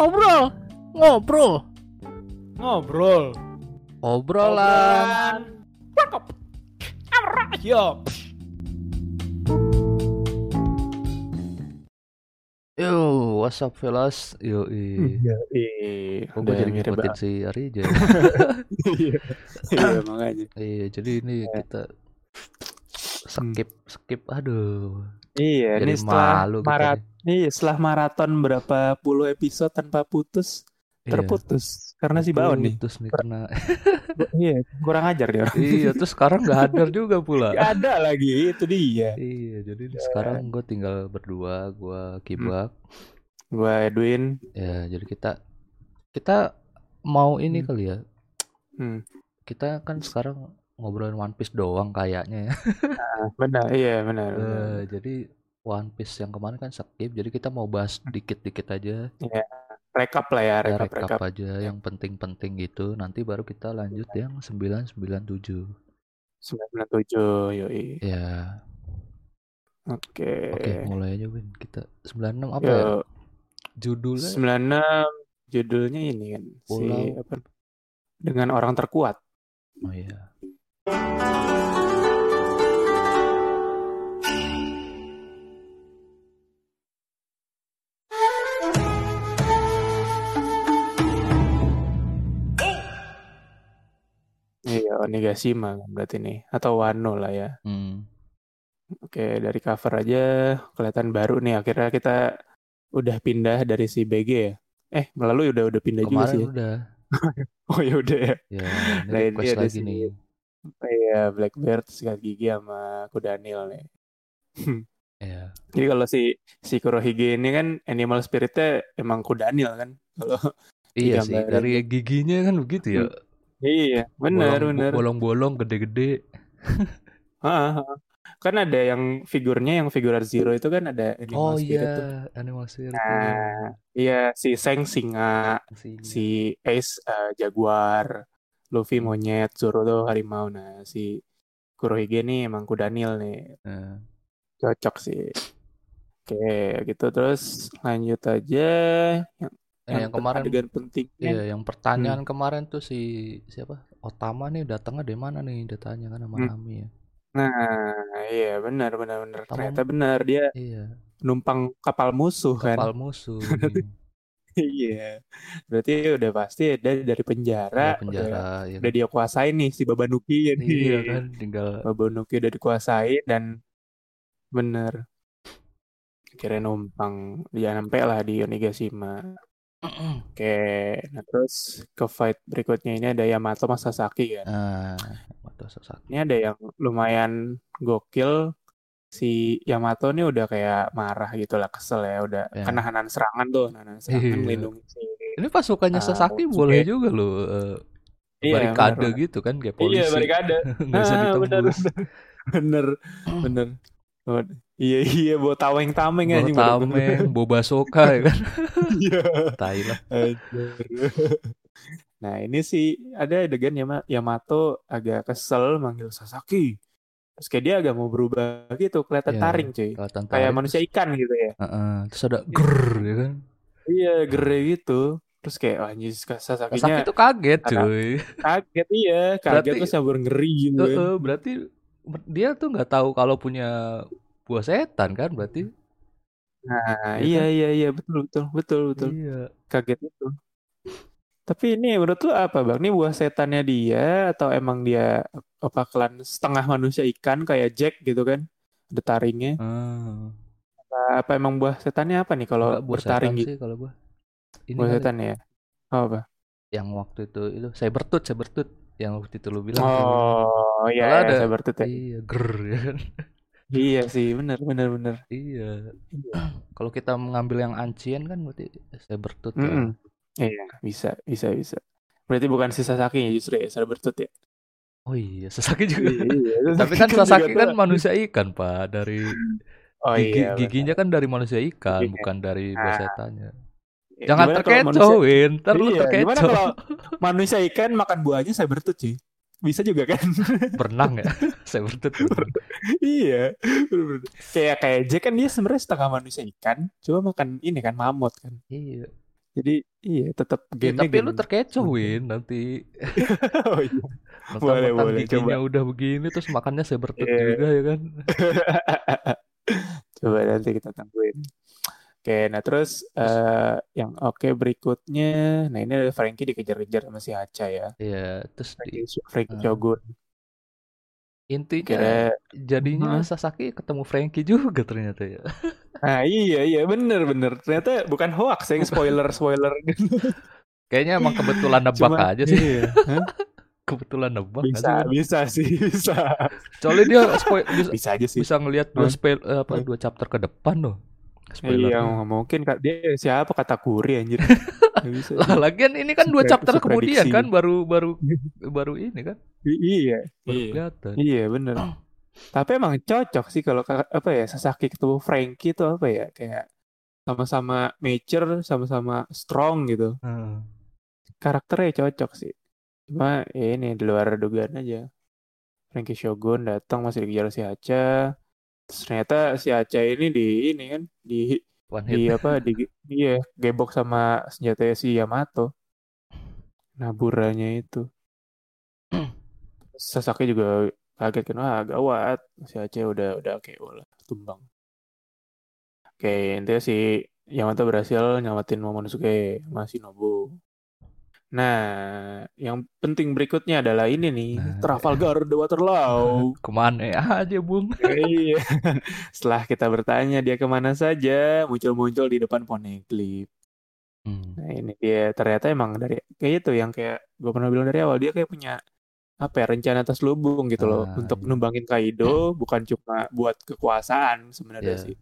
ngobrol, ngobrol, Ngobrol. obrolan. Cakep. Yo. Yo, what's up fellas? Yo, Iya, eh, Kok gue udah jadi mirip ngikutin banget. si Arija? Iya, iya, makanya. iya, jadi ini Iya. kita skip, skip. Aduh, Iya, jadi ini setelah malu marat, iya, setelah maraton berapa puluh episode tanpa putus, Iya, terputus karena si Baon nih. putus nih karena Iya, kurang ajar dia. iya, terus sekarang nggak hadir juga pula. Gak ada lagi, itu dia. Iya, jadi sekarang gue tinggal berdua, gue kibak. Gua Edwin. Ya, jadi kita kita mau ini Hmm. kali ya. Hmm. Kita kan sekarang ngobrolin One Piece doang kayaknya ya. Benar, iya benar. benar. Eh, jadi One Piece yang kemarin kan skip, jadi kita mau bahas dikit-dikit aja, Rekap lah ya, ya rekap, rekap rekap. aja yang penting-penting gitu. Nanti baru kita lanjut yang 997. 97, yoi. Ya, Oke. oke mulai aja Win. Kita 96 apa ya? Yuk, Judulnya 96 judulnya ini kan si Pulau- apa dengan orang terkuat. Oh iya. Iya, Onigashima kan berarti nih atau Wano lah ya. Hmm. Oke, dari cover aja kelihatan baru nih. Akhirnya kita udah pindah dari si BG ya. Eh, melalui udah udah pindah juga Kemarin sih. ya. udah. Oh ya udah ya. Ya, ini Nah, ini request ada lagi si- nih. Iya, Blackbird, sikat gigi sama Kudanil nih. Ya. Jadi kalau si si Kurohige ini kan animal spiritnya emang Kudanil kan. Kalau Iya sih, dari giginya kan begitu ya. iya, benar Bolong- benar. Bolong-bolong gede-gede. Kan ada yang figurnya yang figurar Zero itu kan ada animal Oh spirit iya, tuh. animal spirit. Nah, iya si Seng singa, Si, si Ace eh, jaguar, Luffy Hmm. monyet, Zoro tuh harimau. Nah, si Kurohige nih emang kudanil nih. Nah, Cocok sih. Oke, gitu terus lanjut aja yang, eh, yang kemarin adegan pentingnya. Iya, yang Hmm. pertanyaan kemarin tuh si siapa? Otama nih datangnya dari mana nih? Dia tanya kan sama Hmm. Nami ya. Nah, iya benar benar benar. Otama- Ternyata benar dia Iya, numpang kapal musuh kan. kapal musuh. nih. Iya. Berarti udah pasti dia dari penjara, Dari penjara udah, ya udah kan? dia kuasain nih si Babanuki ya nih. Iya kan, tinggal Babanuki udah dikuasain dan bener. Kira numpang dia sampai lah di Onigashima. Oke, nah terus ke fight berikutnya ini ada Yamato sama Sasaki kan. nah, Yamato Sasaki. Ini ada yang lumayan gokil. Si Yamato nih udah kayak marah gitu lah, kesel ya. Udah Ya. kan nahanan serangan tuh, nahanan serangan Iya. melindungi si Ini pasukannya Ah, Sasaki oke. boleh juga loh eh, Iya, barikade bener, gitu kan kayak polisi. Iya, barikade. Nggak bisa Ah, bener, bener, bener. Oh, iya, iya, bawa tameng-tameng Bawa anjing, bener-bener. tameng, bawa basoka ya kan. Iya. Tai lah. Nah, ini sih ada adegan Yama- Yamato agak kesel manggil Sasaki. Terus kayak dia agak mau berubah gitu, kelihatan Iya, taring cuy. Kelihatan Kayak tarik, manusia ikan gitu ya. Heeh, terus ada grrr ya kan. Iya, gere gitu. Terus kayak oh, anjir Sasaki Sasakinya tuh kaget cuy. kaget iya, kaget Berarti- terus campur ngeri gitu kan. Heeh, berarti dia tuh nggak tahu kalau punya buah setan kan berarti. Nah, Iya iya iya iya betul betul betul betul. Iya. Kaget itu. Tapi ini menurut lu apa bang? Ini buah setannya dia atau emang dia apa klan setengah manusia ikan kayak Jack gitu kan? Ada taringnya. Ah, Apa, apa emang buah setannya apa nih kalau buah bertaring gitu? kalau gua. Ini Buah setan ya? Oh, apa? yang waktu itu itu Cybertooth, Cybertooth yang waktu itu lu bilang. Oh iya, Soalnya iya ada- saya bertut ya. Iya, grrr ya kan. Iya sih, benar benar benar. Iya. Iya. Kalau kita mengambil yang ancien kan berarti Cybertooth ya. Mm-mm. Iya, bisa bisa bisa. Berarti bukan si Sasaki ya justru ya, saya bertut ya. Oh iya, Sasaki juga. iya. Tapi kan Sasaki kan manusia ikan, Pak. Dari Oh gigi, iya. benar. giginya kan dari manusia ikan, Giginya. bukan dari Nah, buah setannya. Ya, Jangan gimana terkecoh, Win. Ntar lu Iya, gimana terkecoh. kalau manusia ikan makan buahnya saya bertut sih? Bisa juga kan? Berenang ya. Cybertooth. iya. Kayak kayak Jack kan dia sebenarnya setengah manusia ikan, cuma makan ini kan mamut kan. Iya. Jadi iya tetap Ya, gennya tapi lu gen. terkecoh. Win nanti oh iya. Boleh mentang-mentang boleh giginya coba. udah begini terus makannya sebertut Iya. juga ya kan. Coba nanti kita tungguin. Oke, nah terus Terus eh yang oke berikutnya, nah ini ada Frankie dikejar-kejar sama si Hacha ya. ya terus di Frankie, Frankie eh, Shogun. Intinya Kira, jadinya Hah? Sasaki ketemu Frankie juga ternyata ya. nah iya iya bener bener. Ternyata bukan hoax yang spoiler spoiler. Kayaknya emang kebetulan nebak Cuma aja sih. iya? Kebetulan nebak bisa Win? bisa sih bisa Soalnya dia spoil bisa, bisa aja sih. bisa ngelihat dua spell eh, apa dua chapter ke depan loh. Iya Spoilernya. mungkin Kak, dia siapa kata Kuri anjir. Nggak bisa Lah lagian ini kan dua chapter kemudian kan baru baru baru ini kan I- iya baru iya kelihatan. iya bener. Tapi emang cocok sih kalau ka- apa ya Sasaki ketemu Frankie itu apa ya kayak sama-sama mature, sama-sama strong gitu. Heeh. Karakternya cocok sih. Cuma ya ini di luar dugaan aja. Frankie Shogun datang masih dikejar si Hacha. Ternyata si Hacha ini di ini kan di One di apa di iya gebok sama senjata si Yamato. Naburanya itu. Sasaki juga kaget kan wah gawat si Aceh udah udah oke lah tumbang oke intinya si Yamato berhasil nyelamatin Momonosuke sama Shinobu nah yang penting berikutnya adalah ini nih Nah, Trafalgar The Waterloo ke mana aja bung? iya setelah kita bertanya dia ke mana saja muncul-muncul di depan Poneglyph Hmm. nah ini dia ternyata emang dari kayak itu yang kayak gue pernah bilang dari awal dia kayak punya apa ya rencana atas lubung gitu loh Ah, untuk iya. numbangin Kaido bukan cuma buat kekuasaan sebenarnya Iya. sih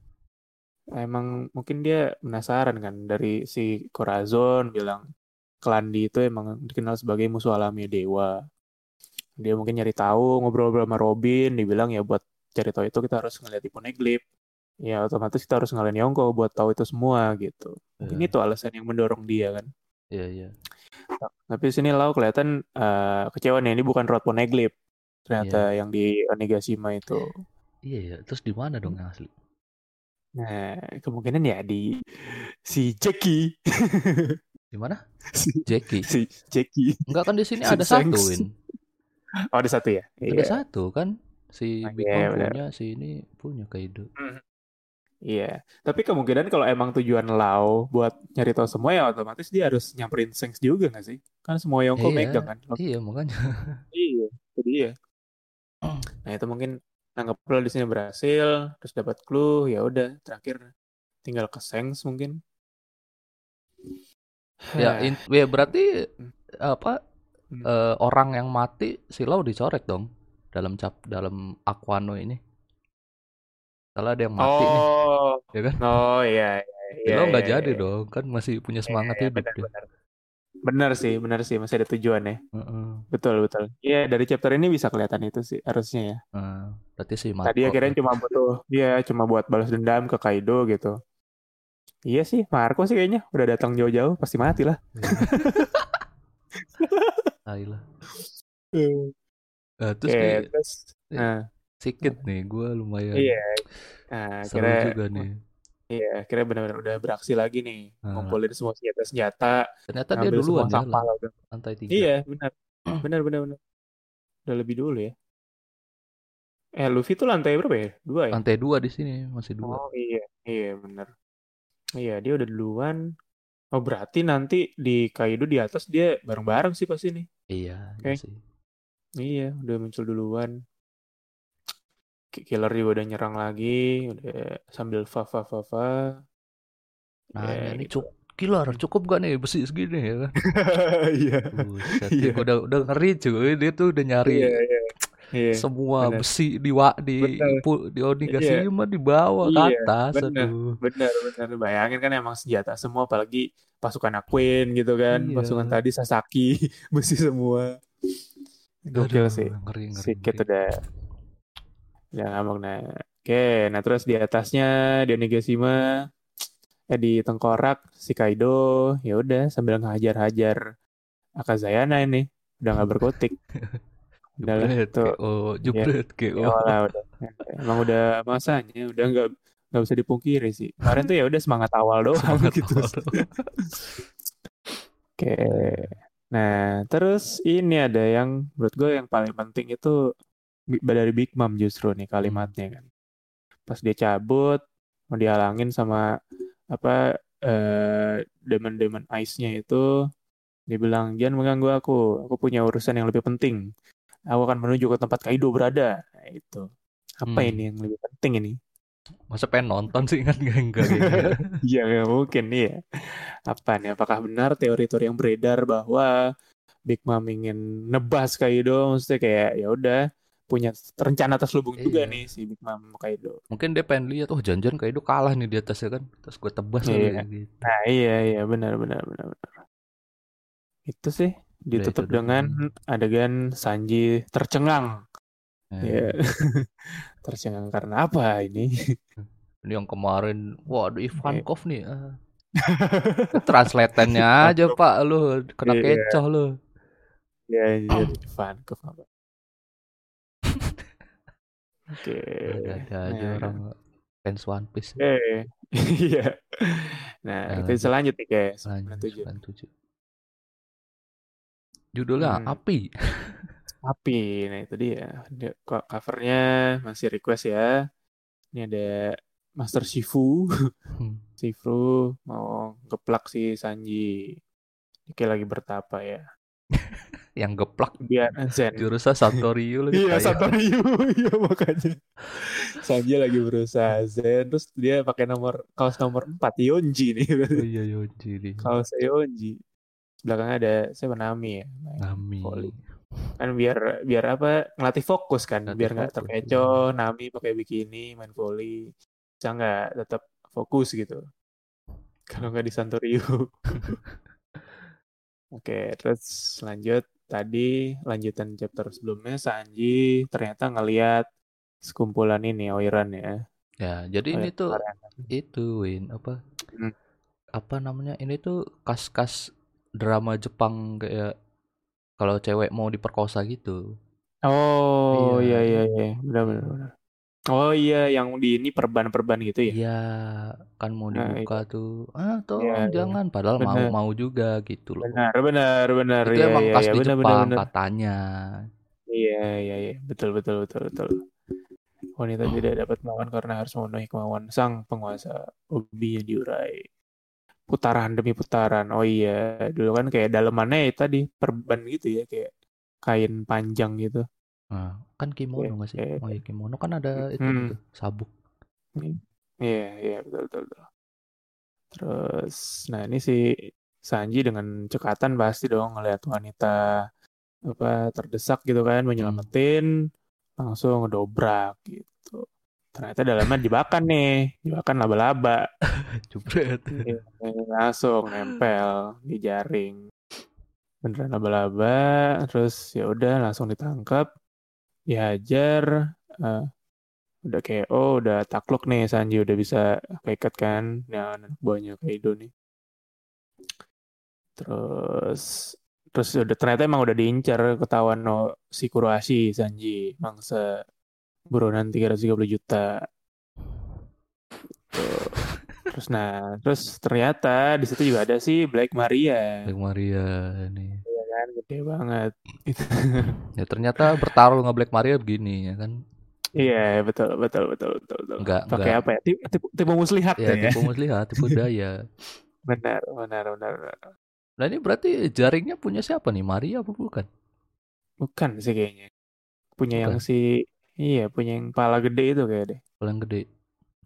emang mungkin dia penasaran kan dari si Corazon bilang Klandi itu emang dikenal sebagai musuh alami dewa dia mungkin nyari tahu ngobrol-ngobrol sama Robin dibilang ya buat cari tahu itu kita harus ngeliat di Poneglyph ya otomatis kita harus ngalahin Yonko buat tahu itu semua gitu mungkin Iya. itu alasan yang mendorong dia kan Iya iya. tapi di sini Lau kelihatan eh, kecewa nih ini bukan Road Poneglyph ternyata yang di Onigashima itu Iya ya. Terus di mana dong yang asli? nah kemungkinan ya di si Jackie Di mana? si, Jackie. si Jackie Enggak kan di sini Si ada satu Shanks. Win. oh ada satu ya Ada iya satu kan. Si Oh, Big iya, Mom benar. punya, si ini punya Kaido. iya tapi kemungkinan kalau emang tujuan Lau buat nyari tahu semua ya otomatis dia harus nyamperin Shanks juga nggak sih kan semua Yonko Iya. megang kan Iya makanya. iya itu dia nah itu mungkin nangkep lo di sini berhasil terus dapat clue ya udah terakhir tinggal ke Shanks mungkin ya, in- ya berarti Hmm. apa Hmm. eh, orang yang mati silau dicoret dong dalam cap dalam Aquano ini. Kalau ada yang mati nih, oh ya kan? oh iya iya iya Silau nggak iya, jadi iya. dong, kan masih punya semangat Iya, hidup benar, dia. benar. Benar sih, benar sih, masih ada tujuan ya. Heeh. Betul, betul. Iya, dari chapter ini bisa kelihatan itu sih, harusnya ya. Heeh. berarti si Tadi akhirnya cuma butuh, dia cuma buat balas dendam ke Kaido gitu. Iya sih, Marco sih kayaknya udah datang jauh-jauh, pasti mati lah. Tai lah. Oke, Nah, terus nih terus, nah, sikit nih, gue lumayan iya. Nah, kira, juga nih. iya, kira benar-benar udah beraksi lagi nih, Nah. ngumpulin semua senjata-senjata, Ternyata dia duluan semua ya sampah lah, udah. lantai tiga. Iya, benar, benar, benar, benar. Udah lebih dulu ya. Eh, Luffy tuh lantai berapa ya? Dua ya? Lantai dua di sini masih dua. Oh iya, iya bener. Iya dia udah duluan. Oh berarti nanti di Kaido di atas dia bareng-bareng sih pasti nih. Iya, iya sih. Iya udah muncul duluan. Ki- Killer juga udah nyerang lagi, udah sambil fa fa fa fa. Nah, Ya, ini gitu. cukup killer, cukup gak nih besi segini ya kan? Iya. Buset, Iya. udah udah ngeri cuy, dia tuh udah nyari Iya iya. Iya. semua bener. besi di wa, di pu- di Onigashima dibawa ke Iya, atas, bener. aduh. Bener bener. Bayangin kan emang senjata semua, apalagi pasukan Aquin gitu kan, Iya. pasukan tadi Sasaki besi semua. Gokil sih. ngeri ngeri. Sikit ngeri. udah udah ngambek nah oke nah terus di atasnya di Onigashima eh di tengkorak si Kaido ya udah sambil ngehajar-hajar Akazayana ini udah nggak berkutik tuh KO, jubret, ya KO. lah udah emang udah masanya udah nggak nggak bisa dipungkiri sih kemarin tuh ya udah semangat awal doang Semangat gitu. Oke. Nah, terus ini ada yang menurut gue yang paling penting itu dari Big Mom justru nih kalimatnya kan. Pas dia cabut, mau dihalangin sama apa eh demon-demon ice-nya itu, dia bilang, jangan mengganggu aku, aku punya urusan yang lebih penting. Aku akan menuju ke tempat Kaido berada. Nah, itu. Apa Hmm. ini yang lebih penting ini? Masa pengen nonton sih kan enggak enggak gitu. Iya, nggak mungkin nih ya. Apa nih? Apakah benar teori-teori yang beredar bahwa Big Mom ingin nebas Kaido? Maksudnya kayak ya udah punya rencana terselubung juga Iya. nih si Big Mom Kaido. Mungkin dia pengen lihat, oh janjian Kaido kalah nih di atas ya kan. Terus gue tebas Iya. lagi gitu. Nah iya iya benar benar benar benar. Itu sih ditutup itu doang. dengan adegan Sanji tercengang. Nah, Ya. tercengang karena apa ini? Ini yang kemarin, waduh Iya. Ivankov nih. ah. Translatannya aja pak lu kena Iya. kecoh lu. ya fan ke apa? Oke. Ada-ada aja Nah. orang fans One Piece. Eh, iya. Nah, Nah, lanjut nih guys. Lanjut 97. 97. Judulnya Hmm. Api. Api. Nah, itu dia. Dia covernya masih request ya. Ini ada Master Shifu. Hmm. Shifu mau geplak si Sanji. Kayak lagi bertapa ya. Yang geplak Biar Zen. jurusan Santoryu lagi. Iya, tai. Satoryu. Iya, makanya. Sanji lagi berusaha Zen. Terus dia pakai nomor kaos nomor 4. Yonji nih. Oh iya Yonji nih. kaos Yonji. Belakangnya ada siapa? Nami ya. Nami. volley. kan biar biar apa ngelatih fokus kan Ngelatih biar nggak terkecoh Nami pakai bikini main volley bisa nggak tetap fokus gitu? Kalau nggak di Santoriu oke terus lanjut. Tadi lanjutan chapter sebelumnya Sanji ternyata ngelihat sekumpulan ini Oiran ya. Ya, jadi ini tuh itu Win apa? Hmm. apa namanya? Ini tuh kas-kas drama Jepang kayak kalau cewek mau diperkosa gitu oh Iya. iya iya iya benar benar benar oh iya yang di ini perban-perban gitu ya iya kan mau Nah, dibuka tuh ah tolong Iya, iya. jangan padahal mau Bener. mau juga gitu loh benar benar benar itu iya emang iya iya di benar benar Jepang benar katanya Iya, iya, iya. Betul, betul, betul, betul. Wanita tidak dapat melawan karena harus memenuhi kemauan sang penguasa. Hobinya diurai. Putaran demi putaran. Oh iya, dulu kan kayak dalemannya ya tadi perban gitu ya, kayak kain panjang gitu. nah kan kimono nggak sih iya. oh iya kimono kan ada itu Hmm. gitu sabuk Iya, iya, betul, betul, betul. Terus, nah ini si Sanji dengan cekatan pasti dong ngelihat wanita apa terdesak gitu kan, menyelamatin, langsung ngedobrak gitu. Ternyata dalamnya dimakan nih, dimakan laba-laba. jebret Iya, langsung nempel di jaring. Beneran laba-laba, terus ya udah langsung ditangkap, dihajar, eh, udah kayak oh udah takluk nih Sanji udah bisa keikat kan, nah anak buahnya Kaido nih. Terus terus udah ternyata emang udah diincar ketahuan no si Kurohashi Sanji mangsa buronan 330 juta. Tuh. Terus nah, terus ternyata di situ juga ada si Black Maria. Black Maria ini Iya kan, gede banget. ya ternyata bertaruh nggak Black Maria begini ya kan Iya, betul, betul, betul, betul, betul. Enggak, Pakai enggak. apa ya? Tipu, tipu, tipu muslihat ya ya. tipu muslihat tipu daya Benar, benar, benar, benar. nah ini berarti jaringnya punya siapa nih Maria apa bukan Bukan sih kayaknya. Punya yang Bukan. si iya, punya yang pala gede itu kayak deh. paling gede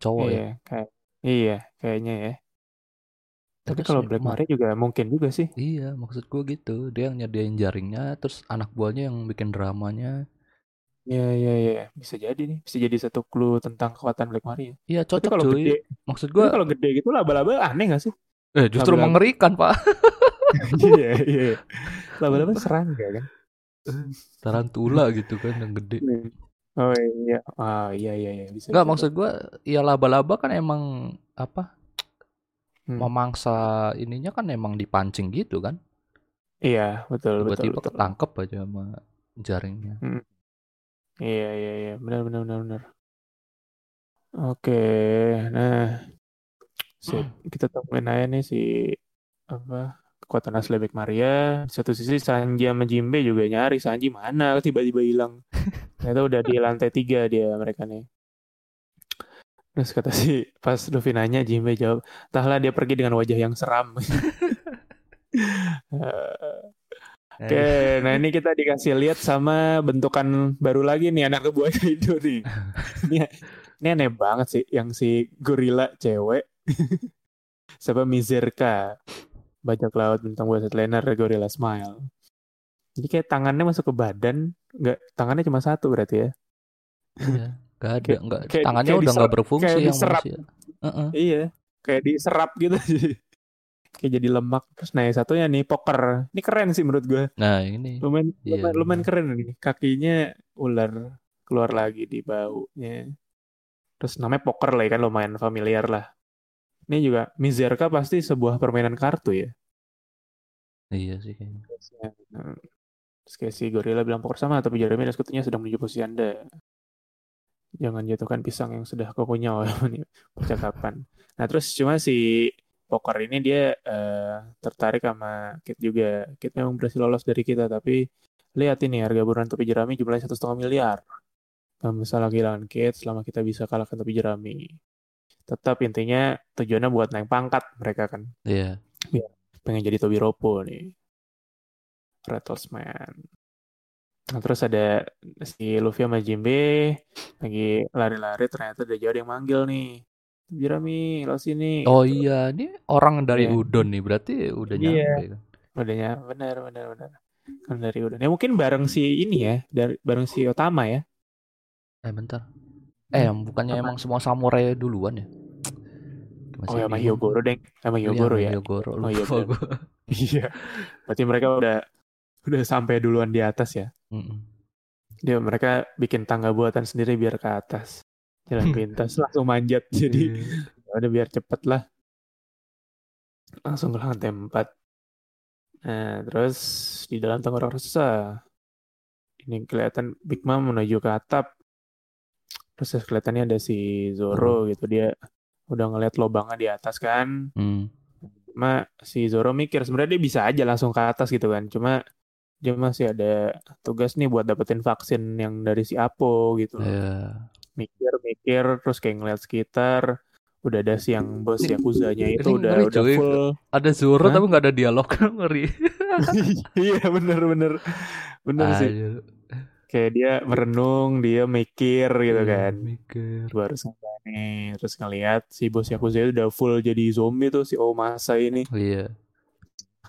cowok ya iya, kayak iya, kayaknya ya. Tapi Terus kalau Black Ma- Maria juga mungkin juga sih. Iya, maksud gue gitu. Dia yang nyediain jaringnya, terus anak buahnya yang bikin dramanya. Iya, iya, iya, bisa jadi nih. Bisa jadi satu clue tentang kekuatan Black Maria. Iya, Tapi cocok kalau cuy. gede, Maksud gue, kalau gede gitu laba-laba aneh gak sih? eh justru laba-laba. mengerikan, Pak. Iya, iya. Laba-laba serangga kan? Tarantula gitu kan yang gede. Oh iya, ah iya iya iya bisa. Enggak, bisa. maksud gue, ya laba-laba kan emang apa? Hmm. Memangsa ininya kan emang dipancing gitu kan. Iya, betul betul Tiba-tiba betul. ketangkep aja sama jaringnya. Iya iya iya, benar benar benar benar. Oke, nah, sip. Kita temuin aja nih si apa kekuatan asli Black Maria. Di satu sisi Sanji sama Jimbe juga nyari Sanji mana tiba-tiba hilang. Ternyata udah di lantai tiga dia mereka nih. Terus kata si pas Luffy nanya Jimbe jawab, "Entahlah dia pergi dengan wajah yang seram." Oke, nah ini kita dikasih lihat sama bentukan baru lagi nih anak buah Kaido nih. ini, ini aneh banget sih, yang si gorila cewek, sama Mizerka, bajak laut bintang buah setliner gorila smile. Jadi kayak tangannya masuk ke badan, nggak tangannya cuma satu berarti ya? Iya, nggak ada, nggak tangannya udah nggak berfungsi kayak yang diserap. manusia. Uh-uh. Iya, kayak diserap gitu kayak jadi lemak terus nah yang satunya nih poker ini keren sih menurut gue Nah ini, lumayan Iya, lumayan, lumayan keren nih kakinya ular keluar lagi di baunya terus namanya poker lah ya kan lumayan familiar lah ini juga Mizerka pasti sebuah permainan kartu ya. Iya sih kayaknya. Hmm. terus kayak si gorila bilang poker sama tapi Jeremy dan sekutunya sedang menuju posisi anda. Jangan jatuhkan pisang yang sudah kunyah ini percakapan. Nah terus cuma si poker ini dia eh, tertarik sama Kit juga. Kit memang berhasil lolos dari kita tapi lihat ini harga buruan topi jerami jumlahnya satu setengah miliar. Gak masalah kehilangan Kit selama kita bisa kalahkan topi jerami tetap intinya tujuannya buat naik pangkat mereka kan Iya. pengen jadi Tobi Ropo nih Rattlesman nah terus ada si Luffy sama Jimbe lagi lari-lari ternyata ada jauh yang manggil nih Jerami lo sini Oh Gitu. iya, ini orang dari Iya. Udon nih, berarti udah Iya. nyampe kan? udahnya benar benar benar kan dari udah ya mungkin bareng si ini ya dari bareng si Otama ya Eh bentar. Eh, bukannya Apa? emang semua samurai duluan ya? Oh ya sama. Hyogoro deng. Sama Iya, Hyogoro sama ya? Hyogoro, Oh, iya, lupa benar. gua. iya. Berarti mereka udah udah sampai duluan di atas ya? Mm-mm. dia mereka bikin tangga buatan sendiri biar ke atas. Jalan pintas langsung manjat. Jadi Iya. ya udah biar cepet lah. Langsung ke lantai 4 nah terus di dalam tenggorok raksasa ini kelihatan Big Mom menuju ke atap. Terus kelihatannya ada si Zoro gitu. Dia udah ngeliat lobangnya di atas kan Hmm. cuma si Zoro mikir sebenarnya dia bisa aja langsung ke atas gitu kan cuma dia masih ada tugas nih buat dapetin vaksin yang dari si Apo gitu Iya. mikir-mikir terus kayak ngeliat sekitar udah ada si yang bos Yakuza-nya itu ini udah ngeri, udah cuy. full Ada Zoro Hah? tapi nggak ada dialog ngeri. iya bener bener bener sih Aduh. Kayak dia merenung dia mikir gitu Iya, kan Mikir. baru sampai nih terus ngeliat si bos Yakuza itu udah full jadi zombie tuh si Omasa ini Iya.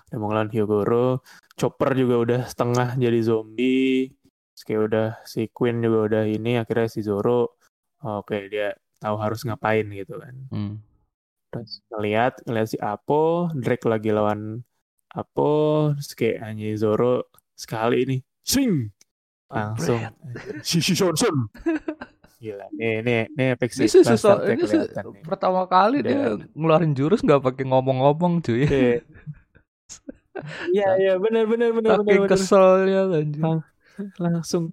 udah mau ngelawan Hyogoro Chopper juga udah setengah jadi zombie terus kayak udah si Queen juga udah ini akhirnya si Zoro oke dia tahu harus ngapain gitu kan Hmm. terus ngeliat ngeliat si Apo Drake lagi lawan Apo terus kayak hanya Zoro sekali ini swing langsung si si Son Son gila nih nih nih epic Ini susah. Ini nih. pertama kali Udah. dia ngeluarin jurus nggak pakai ngomong-ngomong cuy. Iya. Iya iya benar benar benar benar Saking keselnya anjir. Ah. langsung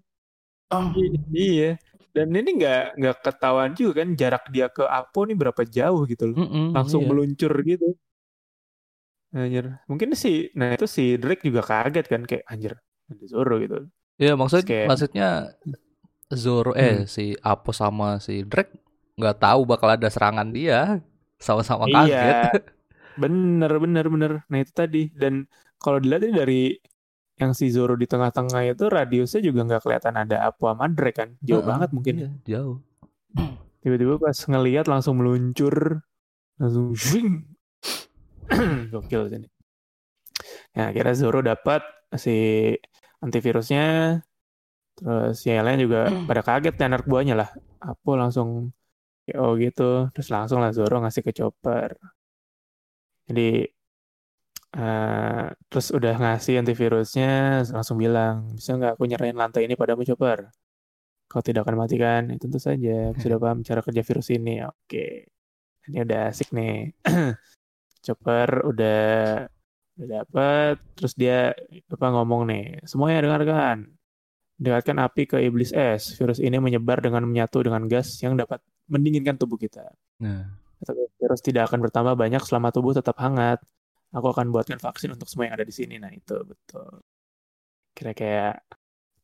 I- iya dan ini nggak nggak ketahuan juga kan jarak dia ke Apo nih berapa jauh gitu loh Mm-mm, langsung iya. meluncur gitu anjir mungkin si nah itu si Drake juga kaget kan kayak anjir ada Zoro gitu Iya maksud kayak- maksudnya Zoro eh Hmm. si Apo sama si Drake nggak tahu bakal ada serangan dia. Sama-sama kaget. iya bener bener bener. Nah itu tadi. Dan kalau dilihat dari yang si Zoro di tengah-tengah itu radiusnya juga nggak kelihatan ada Apo sama Drake kan? Jauh Heeh, banget mungkin. iya, jauh. tiba-tiba pas ngelihat langsung meluncur langsung swing. Gokil sini ya akhirnya Zoro dapat si antivirusnya terus yang lain juga pada kaget nih anak buahnya lah. Apo langsung KO gitu terus langsung lah Zoro ngasih ke Chopper. Jadi eh, terus udah ngasih antivirusnya langsung bilang bisa nggak aku nyerahin lantai ini padamu Chopper? Kau tidak akan mati kan? Ya, tentu saja. Aku sudah paham cara kerja virus ini. Oke. Ini udah asik nih. Chopper udah udah dapat terus dia apa ngomong nih semuanya dengarkan. Dekatkan api ke iblis es. Virus ini menyebar dengan menyatu dengan gas yang dapat mendinginkan tubuh kita. Nah, virus tidak akan bertambah banyak selama tubuh tetap hangat. Aku akan buatkan vaksin untuk semua yang ada di sini. Nah itu betul. Kira kayak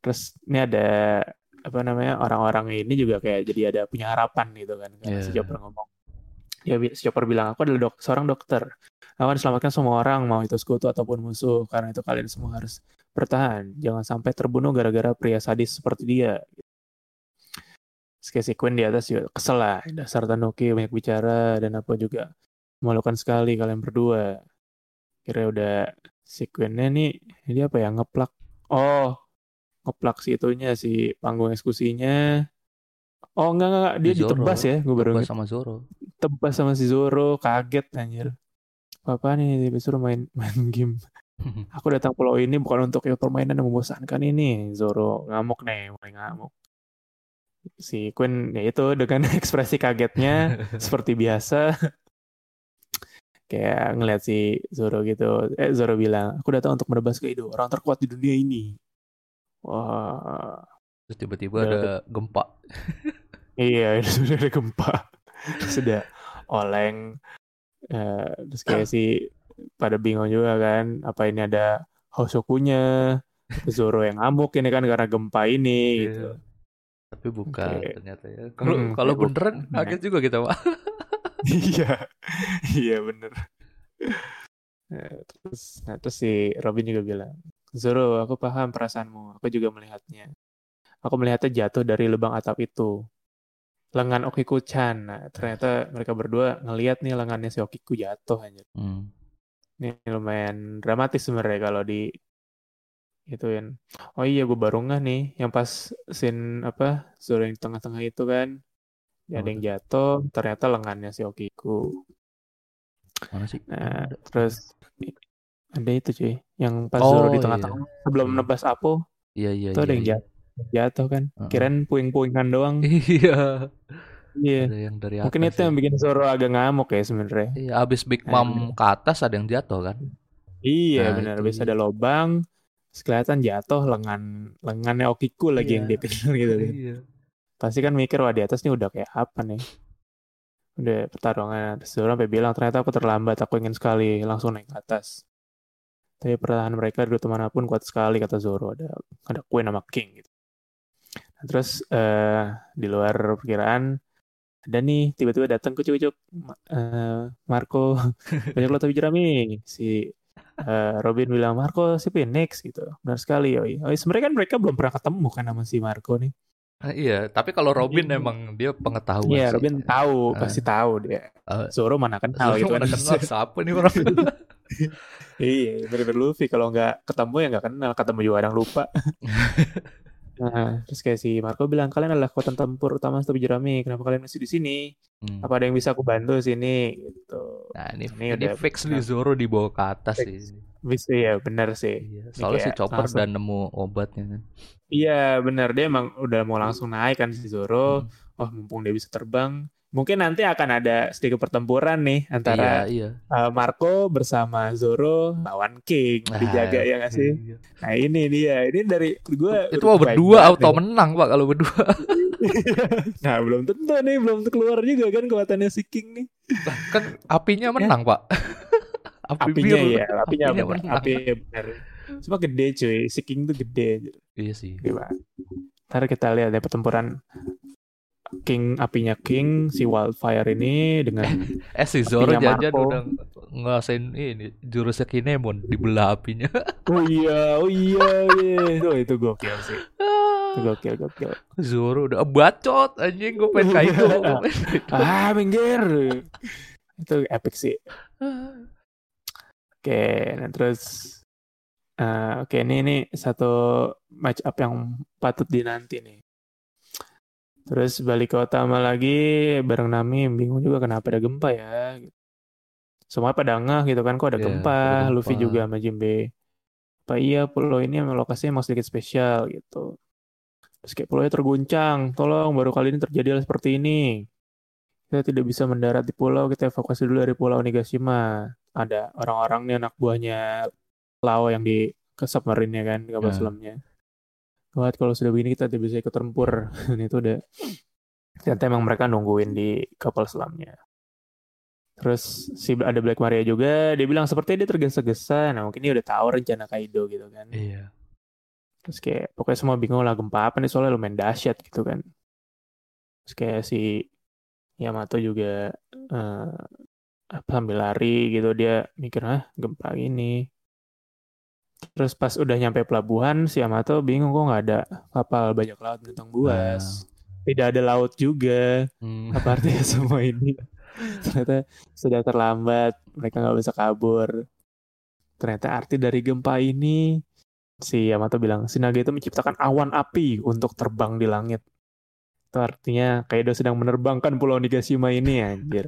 terus ini ada apa namanya orang-orang ini juga kayak jadi ada punya harapan gitu kan karena si. Chopper ngomong. Ya bi- si Chopper bilang aku adalah dok seorang dokter akan selamatkan semua orang mau itu sekutu ataupun musuh karena itu kalian semua harus bertahan. Jangan sampai terbunuh gara-gara pria sadis seperti dia. Terus kayak si Queen di atas juga kesel lah. Dasar Tanuki banyak bicara dan apa juga memalukan sekali kalian berdua. Kira udah si Queen-nya nih ini apa ya ngeplak. Oh ngeplak si itunya si panggung eksekusinya. Oh enggak enggak, enggak. dia Si ditebas ya gue baru Tebas sama Zoro. tebas sama si Zoro kaget anjir apa nih disuruh main main game. Aku datang pulau ini bukan untuk ya permainan yang membosankan ini. Zoro ngamuk nih mulai ngamuk. Si Queen ya itu dengan ekspresi kagetnya seperti biasa. Kayak ngeliat si Zoro gitu. Eh Zoro bilang aku datang untuk menebas Kaido orang terkuat di dunia ini. Wah. Terus tiba-tiba ada gempa. iya itu sudah ada gempa. Sudah oleng Eh, terus kayak si pada bingung juga kan apa ini ada Hosokunya Zoro yang ngamuk ini kan karena gempa ini gitu Iya. Tapi bukan Oke. ternyata ya. Kalau Hmm, kalau beneran bukan. kaget juga kita, Pak. iya iya bener Eh, terus nah terus si Robin juga bilang Zoro aku paham perasaanmu aku juga melihatnya aku melihatnya jatuh dari lubang atap itu lengan Okiku-chan nah ternyata mereka berdua ngelihat nih lengannya si Okiku jatuh aja Hmm. ini lumayan dramatis sebenarnya kalau di ituin oh iya gue baru nggak nih yang pas scene apa Zoro yang tengah-tengah itu kan ada Apa yang jatuh ternyata lengannya si Okiku Mana sih? Nah, Ada. terus ada itu cuy, yang pas Oh, Zoro di iya. tengah-tengah sebelum Iya. nebas Apo, Iya iya itu ada iya. yang iya. jatuh, jatuh kan. Heeh. Kirain puing-puingan doang. Iya. Iya. Ada yang dari Mungkin atas itu yang ya. bikin Zoro agak ngamuk ya sebenarnya. Iya, abis Big Nah, Mom ke atas ada yang jatuh kan? Iya Nah, benar, itu dia. ada lobang, kelihatan jatuh lengan lengannya Okiku lagi yang Iya. dia kenal gitu. kan. Iya. Pasti kan mikir wah di atas nih udah kayak apa nih. Udah pertarungan. Terus Zoro sampai bilang ternyata aku terlambat, aku ingin sekali langsung naik ke atas. Tapi pertahanan mereka dua teman pun kuat sekali kata Zoro. Ada ada Queen sama King gitu. Terus eh, di luar perkiraan ada nih tiba-tiba datang kucuk-kucuk Ma- eh, Marco banyak lo tapi jerami si eh, Robin bilang Marco si Phoenix gitu benar sekali. Oh, sebenarnya kan mereka belum pernah ketemu kan sama si Marco nih Ah, iya, tapi kalau Robin Iya. emang dia pengetahuan Iya sih. Robin tahu Ah. pasti tahu dia Ah. Zoro mana kenal Zoro gitu kan mana kenal siapa nih orang? iya bener-bener Luffy kalau nggak ketemu ya nggak kenal ketemu juga kadang lupa nah terus kayak si Marco bilang kalian adalah kekuatan tempur utama Stopi Jerami kenapa kalian masih di sini Hmm. apa ada yang bisa aku bantu sini gitu Nah, ini, Ini ini udah fix benar. nih Zoro dibawa ke atas Fix. sih. bisa ya bener sih Iya, soalnya si kayak Chopper langsung. udah nemu obatnya kan. iya bener dia emang udah mau langsung naik kan si Zoro Hmm. oh mumpung dia bisa terbang mungkin nanti akan ada sedikit pertempuran nih antara Iya, iya. uh, Marco bersama Zoro lawan King Nah, dijaga ya nggak sih iya. Nah ini dia, ini dari gue Itu mah berdua auto menang, Pak, kalau berdua. Nah belum tentu nih, belum keluar juga kan kekuatannya si King nih. kan apinya menang, Pak. Api Apinya biru. ya, apinya, benar, menang. apinya benar. Cuma gede cuy, si King tuh gede. Iya sih. Gila. Ntar kita lihat ya pertempuran King apinya King si Wildfire ini dengan Eh si Zoro jajan Marco. udah ngerasain ini jurusnya Kinemon dibelah apinya. oh iya oh iya iya oh, itu gokil sih itu gokil gokil Zoro udah "Ah, bacot anjing gue pengen pengen Kaido." ah minggir itu epic sih Oke, nah terus eh, oke ini ini satu match up yang patut dinanti nih. Terus balik ke utama lagi bareng Nami bingung juga kenapa ada gempa ya. Semua pada ngeh gitu kan kok ada Iya, gempa, ada Luffy gempa. juga sama Jinbe. Apa iya pulau ini emang lokasinya emang sedikit spesial gitu. Terus kayak pulaunya terguncang, tolong baru kali ini terjadi hal seperti ini. Kita tidak bisa mendarat di pulau, kita evakuasi dulu dari pulau Nigashima ada orang-orang nih anak buahnya Lao yang di ke submarine ya kan kapal Ya. selamnya. Gawat kalau sudah begini kita tidak bisa ikut tempur. Dan itu udah ternyata emang mereka nungguin di kapal selamnya. Terus si ada Black Maria juga, dia bilang seperti dia tergesa-gesa. Nah mungkin dia udah tahu rencana Kaido gitu kan. Iya. Terus kayak pokoknya semua bingung lah gempa apa nih soalnya lumayan dahsyat gitu kan. Terus kayak si Yamato juga uh, apa sambil lari gitu dia mikir ah gempa ini. Terus pas udah nyampe pelabuhan si Yamato bingung kok nggak ada kapal bajak laut bintang buas. Nah. Tidak ada laut juga. Hmm. Apa artinya semua ini? ternyata sudah terlambat mereka nggak bisa kabur ternyata arti dari gempa ini si Yamato bilang Sinaga itu menciptakan awan api untuk terbang di langit itu artinya Kaido sedang menerbangkan pulau Nigashima ini anjir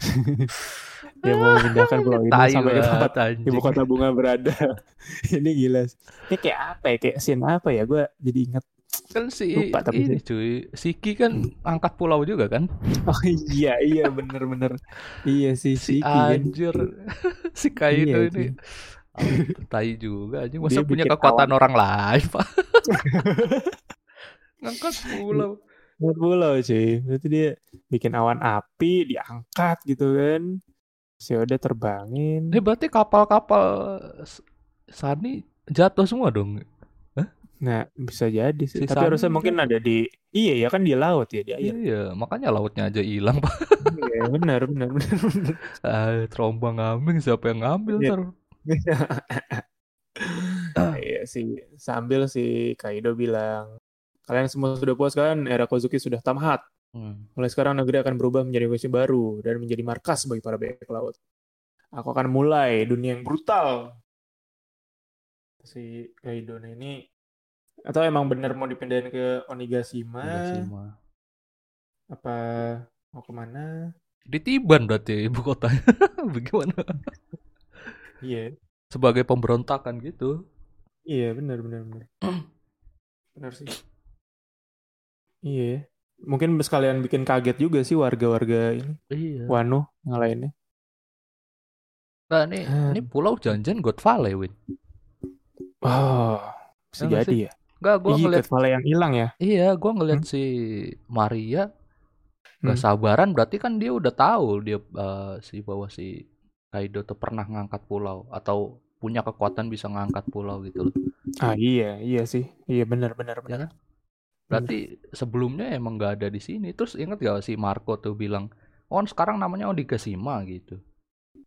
dia mau memindahkan pulau ini Tayu sampai tempat ibu kota bunga berada. Ini gila. Ini kayak apa ya? Kayak scene apa ya? Gue jadi ingat. Kan si Lupa, tapi ini cuy. Siki kan angkat pulau juga kan? Oh iya iya bener bener. Iya sih si Siki kan. anjir. Kan? si Kaido iya, ini. oh, tai juga aja masa Dia punya kekuatan awan. orang lain pak? Ngangkat pulau. Ngangkat pulau cuy. Berarti dia bikin awan api diangkat gitu kan si udah terbangin ini berarti kapal-kapal Sani jatuh semua dong Nah, bisa jadi sih. Si Tapi harusnya mungkin ada di Iya ya kan di laut ya di air. Iya, makanya lautnya aja hilang, Pak. iya, benar benar benar. ah, terombang ambing siapa yang ngambil iya. ntar? iya sih. Sambil si Kaido bilang, kalian semua sudah puas kan? Era Kozuki sudah tamat. Hmm. Mulai sekarang negeri akan berubah menjadi musim baru dan menjadi markas bagi para bajak laut. Aku akan mulai dunia yang brutal. Si Kaido ini atau emang bener mau dipindahin ke Onigashima? Onigashima. Apa mau ke mana? Di Tiban berarti ibu kota. Bagaimana? Iya. Sebagai pemberontakan gitu. Iya benar benar benar. benar sih. Iya. Mungkin sekalian bikin kaget juga sih warga-warga ini. Iya. Wano ngalahinnya. Nah, ini, hmm. ini pulau janjian God Valley, Win. Oh, bisa jadi ya. Enggak, gue ngeliat malah yang hilang ya. Iya, gue ngeliat hmm? si Maria gak hmm. sabaran berarti kan dia udah tahu dia uh, si bahwa si Kaido tuh pernah ngangkat pulau atau punya kekuatan bisa ngangkat pulau gitu loh. Ah iya, iya sih. Iya benar benar benar. Ya kan? Berarti bener. sebelumnya emang gak ada di sini. Terus inget gak si Marco tuh bilang, "Oh, sekarang namanya Onigashima" gitu.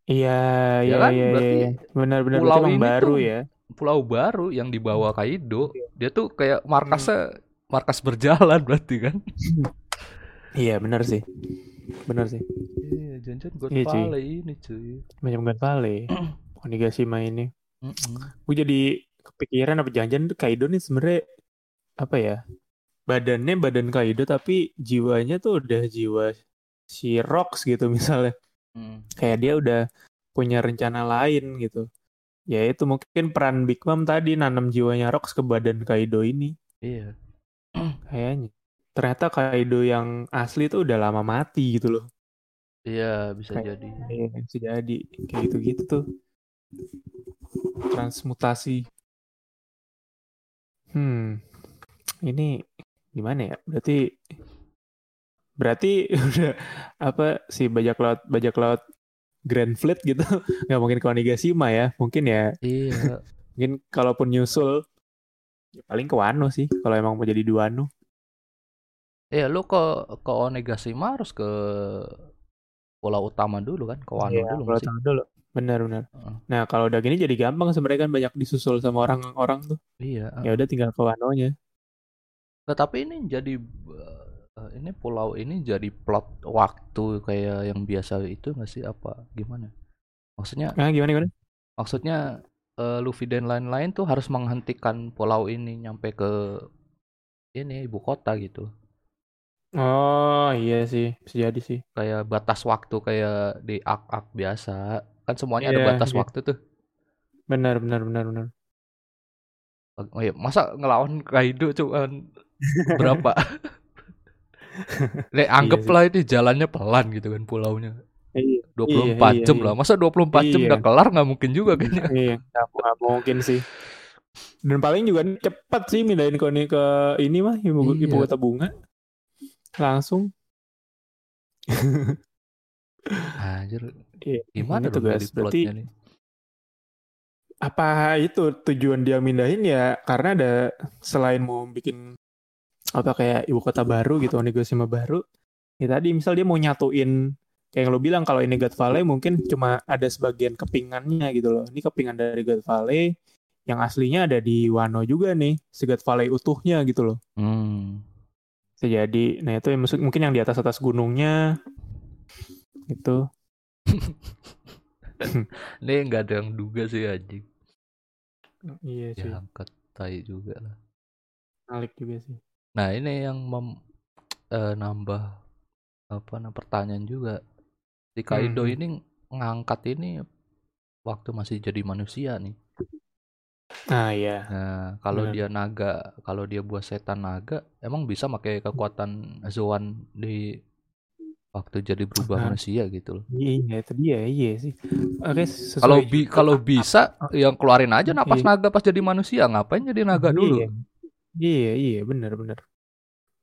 Iya, ya iya, kan? iya, iya, iya. Benar-benar pulau ini baru tuh, ya pulau baru yang dibawa hmm. Kaido. Iya. Dia tuh kayak markasnya hmm. markas berjalan berarti kan. iya benar sih. Benar sih. Iya, jangan God iya, Valley ini cuy. Macam God Valley. Onigashima ini. Mm -mm. Gue jadi kepikiran apa tuh Kaido nih sebenarnya apa ya? Badannya badan Kaido tapi jiwanya tuh udah jiwa si Rox gitu misalnya. Mm. Kayak dia udah punya rencana lain gitu ya itu mungkin peran Big Mom tadi nanam jiwanya Rox ke badan Kaido ini. Iya. Kayaknya. Ternyata Kaido yang asli tuh udah lama mati gitu loh. Iya, bisa Kayak, jadi. Iya, bisa jadi. Kayak gitu-gitu tuh. Transmutasi. Hmm. Ini gimana ya? Berarti berarti udah apa si bajak laut bajak laut Grand Fleet gitu nggak mungkin ke Onigashima ya mungkin ya iya mungkin kalaupun nyusul ya paling ke Wano sih kalau emang mau jadi dua Wano Iya, lu ke ke Onigashima harus ke pulau utama dulu kan, ke Wano iya, dulu. Pulau utama dulu. Benar benar. Uh. Nah kalau udah gini jadi gampang sebenarnya kan banyak disusul sama orang-orang tuh. Iya. Uh. Ya udah tinggal ke Wano-nya. Nah, tapi ini jadi uh, ini pulau ini jadi plot waktu kayak yang biasa itu nggak sih apa gimana? Maksudnya? Nah, gimana gimana? Maksudnya uh, Luffy dan lain-lain tuh harus menghentikan pulau ini nyampe ke ini ibu kota gitu. Oh iya sih, bisa jadi sih. Kayak batas waktu kayak di ak-ak biasa. Kan semuanya yeah, ada batas yeah. waktu tuh. Benar, benar, benar, benar. Oh iya, masa ngelawan Kaido cuman berapa Nek anggaplah iya ini jalannya pelan gitu kan pulaunya. Iya. 24 iya, jam iya, lah. Masa 24 iya. jam udah kelar nggak mungkin juga kayaknya. Iya, nggak mungkin sih. Dan paling juga cepat sih mindahin ke ini ke ini mah ibu, iya. ibu kota bunga. Langsung. Anjir, Iya, gimana tugas. dari Berarti nih? apa itu tujuan dia mindahin ya karena ada selain mau bikin apa kayak ibu kota baru gitu, Onigashima baru. Ya tadi misal dia mau nyatuin kayak yang lo bilang kalau ini God Valley mungkin cuma ada sebagian kepingannya gitu loh. Ini kepingan dari God Valley yang aslinya ada di Wano juga nih, si God Valley utuhnya gitu loh. Hmm. Jadi. Nah, itu yang mungkin yang di atas-atas gunungnya itu. Ini nggak ada yang duga sih anjing. Iya sih. Ya angkat tai juga lah. Menarik juga sih. Nah ini yang mem, eh, nambah apa nah, pertanyaan juga. Si Kaido Hmm. ini ngangkat ini waktu masih jadi manusia nih. Nah, iya. Nah kalau dia naga, kalau dia buat setan naga, emang bisa pakai kekuatan Zoan di waktu jadi berubah Nah. manusia gitu loh. Iya, itu dia. Iya sih. Oke, sesuai Kalau bi juga. kalau bisa yang keluarin aja napas Iya. naga pas jadi manusia, ngapain jadi naga dulu? Iya, iya, benar, benar.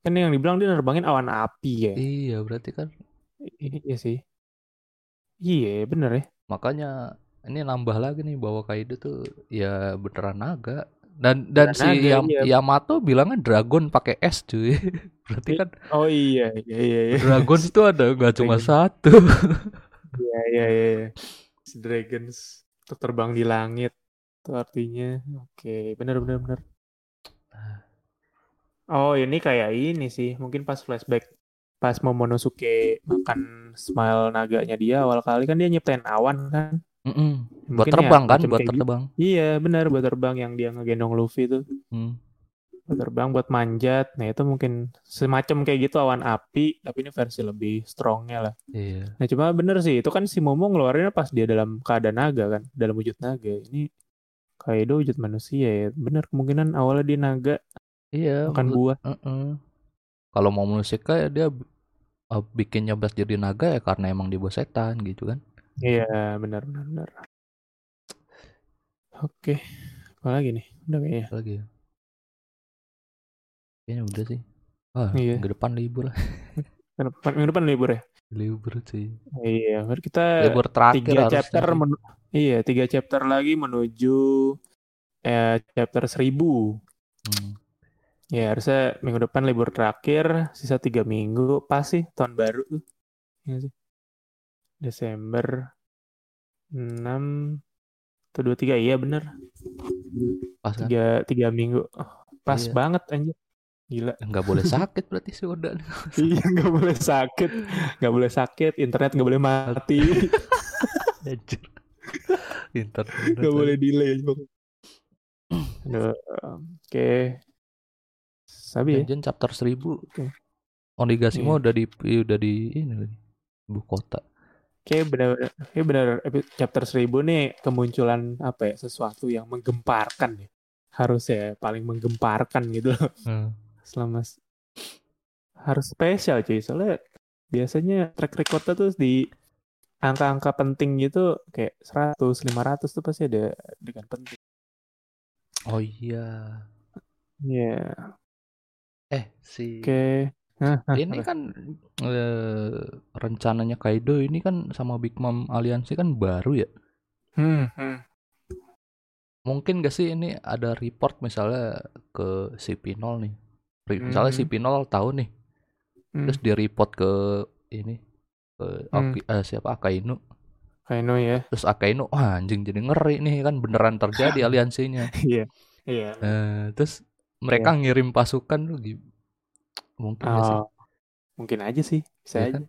Kan yang dibilang dia nerbangin awan api ya. Iya berarti kan I- Iya sih. Iya, benar ya. makanya ini nambah lagi nih bahwa Kaido tuh ya beneran naga dan dan Beneran si naga, Yam- iya. Yamato bilangnya dragon pakai S cuy berarti kan Oh iya, iya, iya, iya. dragon itu ada nggak cuma satu Iya, iya, iya. iya. Si Dragons terbang di langit. Itu artinya. Oke, benar, benar, benar. Oh, ini kayak ini sih. Mungkin pas flashback pas Momonosuke makan smile naganya dia awal kali kan dia nyiptain awan kan. Mm-mm. buat Mungkin ya terbang kan macam buat gitu. terbang Iya, benar buat terbang yang dia ngegendong Luffy tuh. Hmm. Buat terbang buat manjat. Nah, itu mungkin semacam kayak gitu awan api, tapi ini versi lebih strongnya lah. iya Nah, cuma bener sih, itu kan si Momo ngeluarinnya pas dia dalam keadaan naga kan, dalam wujud naga. Ini Kaido wujud manusia ya. Bener kemungkinan awalnya dia naga iya makan menurut- buah. Mm-mm. kalau mau manusia ya dia uh, bikin nyabas jadi naga ya karena emang dia buat setan gitu kan Iya, benar benar benar. Oke, apa lagi nih? Udah kayaknya. Apa lagi ya kayaknya udah sih ah Iya. minggu depan libur lah Minggu depan, minggu depan libur ya? Libur sih Iya, berarti kita libur terakhir tiga harusnya chapter menu- iya, tiga chapter lagi menuju eh chapter 1000. Hmm. Ya, harusnya minggu depan libur terakhir, sisa tiga minggu, pas sih tahun baru tuh. Iya sih. Desember 6 atau 23, iya bener. pas kan Tiga, tiga minggu. Oh, pas Iya. banget anjir. Gila. nggak boleh sakit berarti si Oda. Iya, nggak boleh sakit. Nggak boleh sakit, internet nggak boleh mati. Internet. Nggak boleh delay. Oke. Sabi ya? Legend chapter 1000. Oke. Onigashima Iya. udah di udah di ini lagi. Ibu kota. Oke, benar Oke, benar chapter 1000 nih kemunculan apa ya? Sesuatu yang menggemparkan ya. Harusnya ya, paling menggemparkan gitu loh. Hmm. Selama harus spesial cuy. Soalnya biasanya track recordnya tuh di angka-angka penting gitu kayak 100, 500 tuh pasti ada dengan penting. Oh iya. Iya. Eh si Oke. Hah, ini kan eh, rencananya Kaido ini kan sama Big Mom aliansi kan baru ya. Hmm, hmm. Mungkin gak sih ini ada report misalnya ke si Pinol nih. Misalnya si Mhm. Pinol tahu nih, Hmm. terus dia report ke ini ke Hmm. Eh, siapa Akainu. Kaino ya. Terus Akainu, wah anjing jadi ngeri nih kan beneran terjadi aliansinya. Iya. Iya. Eh, terus mereka ngirim pasukan tuh gi- mungkin gak sih? Oh, mungkin aja sih, bisa Iya aja. kan?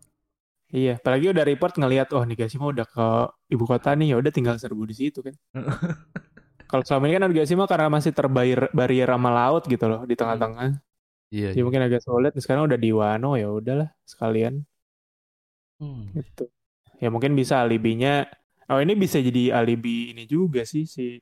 Iya, apalagi udah report ngelihat oh Nigashima udah ke ibu kota nih, ya udah tinggal serbu di situ kan. Kalau selama ini kan Nigashima karena masih terbayar barrier sama laut gitu loh di tengah-tengah. Iya. Jadi iya. mungkin agak sulit. Sekarang udah di Wano ya udahlah sekalian Hmm. gitu. Ya mungkin bisa alibinya. Oh ini bisa jadi alibi ini juga sih si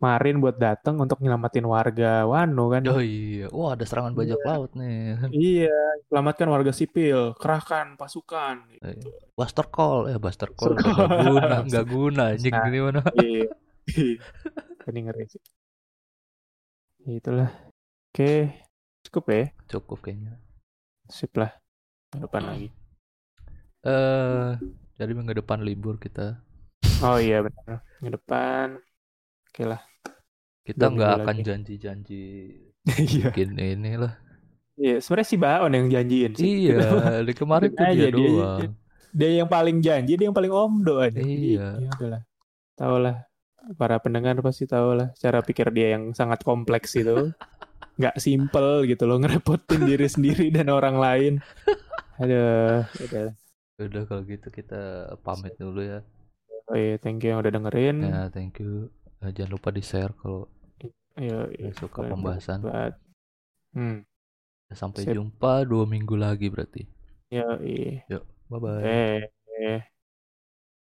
Marin buat datang untuk nyelamatin warga Wano kan. Oh iya, wah ada serangan bajak laut nih. Iya, selamatkan warga sipil, kerahkan pasukan. Gitu. Buster Call, ya Buster Call nggak Call. guna, nggak guna anjing Nah. gini mana? Iya. Ini ngeri sih. Ya, itulah. Oke, cukup ya. Cukup kayaknya. Sip lah. Minggu depan lagi. Eh, Jadi minggu depan libur kita. Oh iya benar. Minggu depan. Oke lah. Kita nggak akan janji-janji Iya. bikin ini lah. Iya, sebenarnya si Baon yang janjiin sih. Iya, di kemarin tuh dia dia- doang. Dia yang paling janji, dia yang paling omdo aja. Jadi, Iya. ya udahlah. Tahu lah. Para pendengar pasti tahu lah cara pikir dia yang sangat kompleks itu. Nggak simple gitu loh, ngerepotin diri sendiri dan orang lain. Aduh, udah. Udah kalau gitu kita pamit dulu ya. Oh iya, thank you yang udah dengerin. Ya, thank you. Eh, jangan lupa di-share kalau Iya, Ya, iya. suka pembahasan. buat- Hmm, sampai Sip. jumpa dua minggu lagi berarti. ya iya. Bye bye. Eh, eh.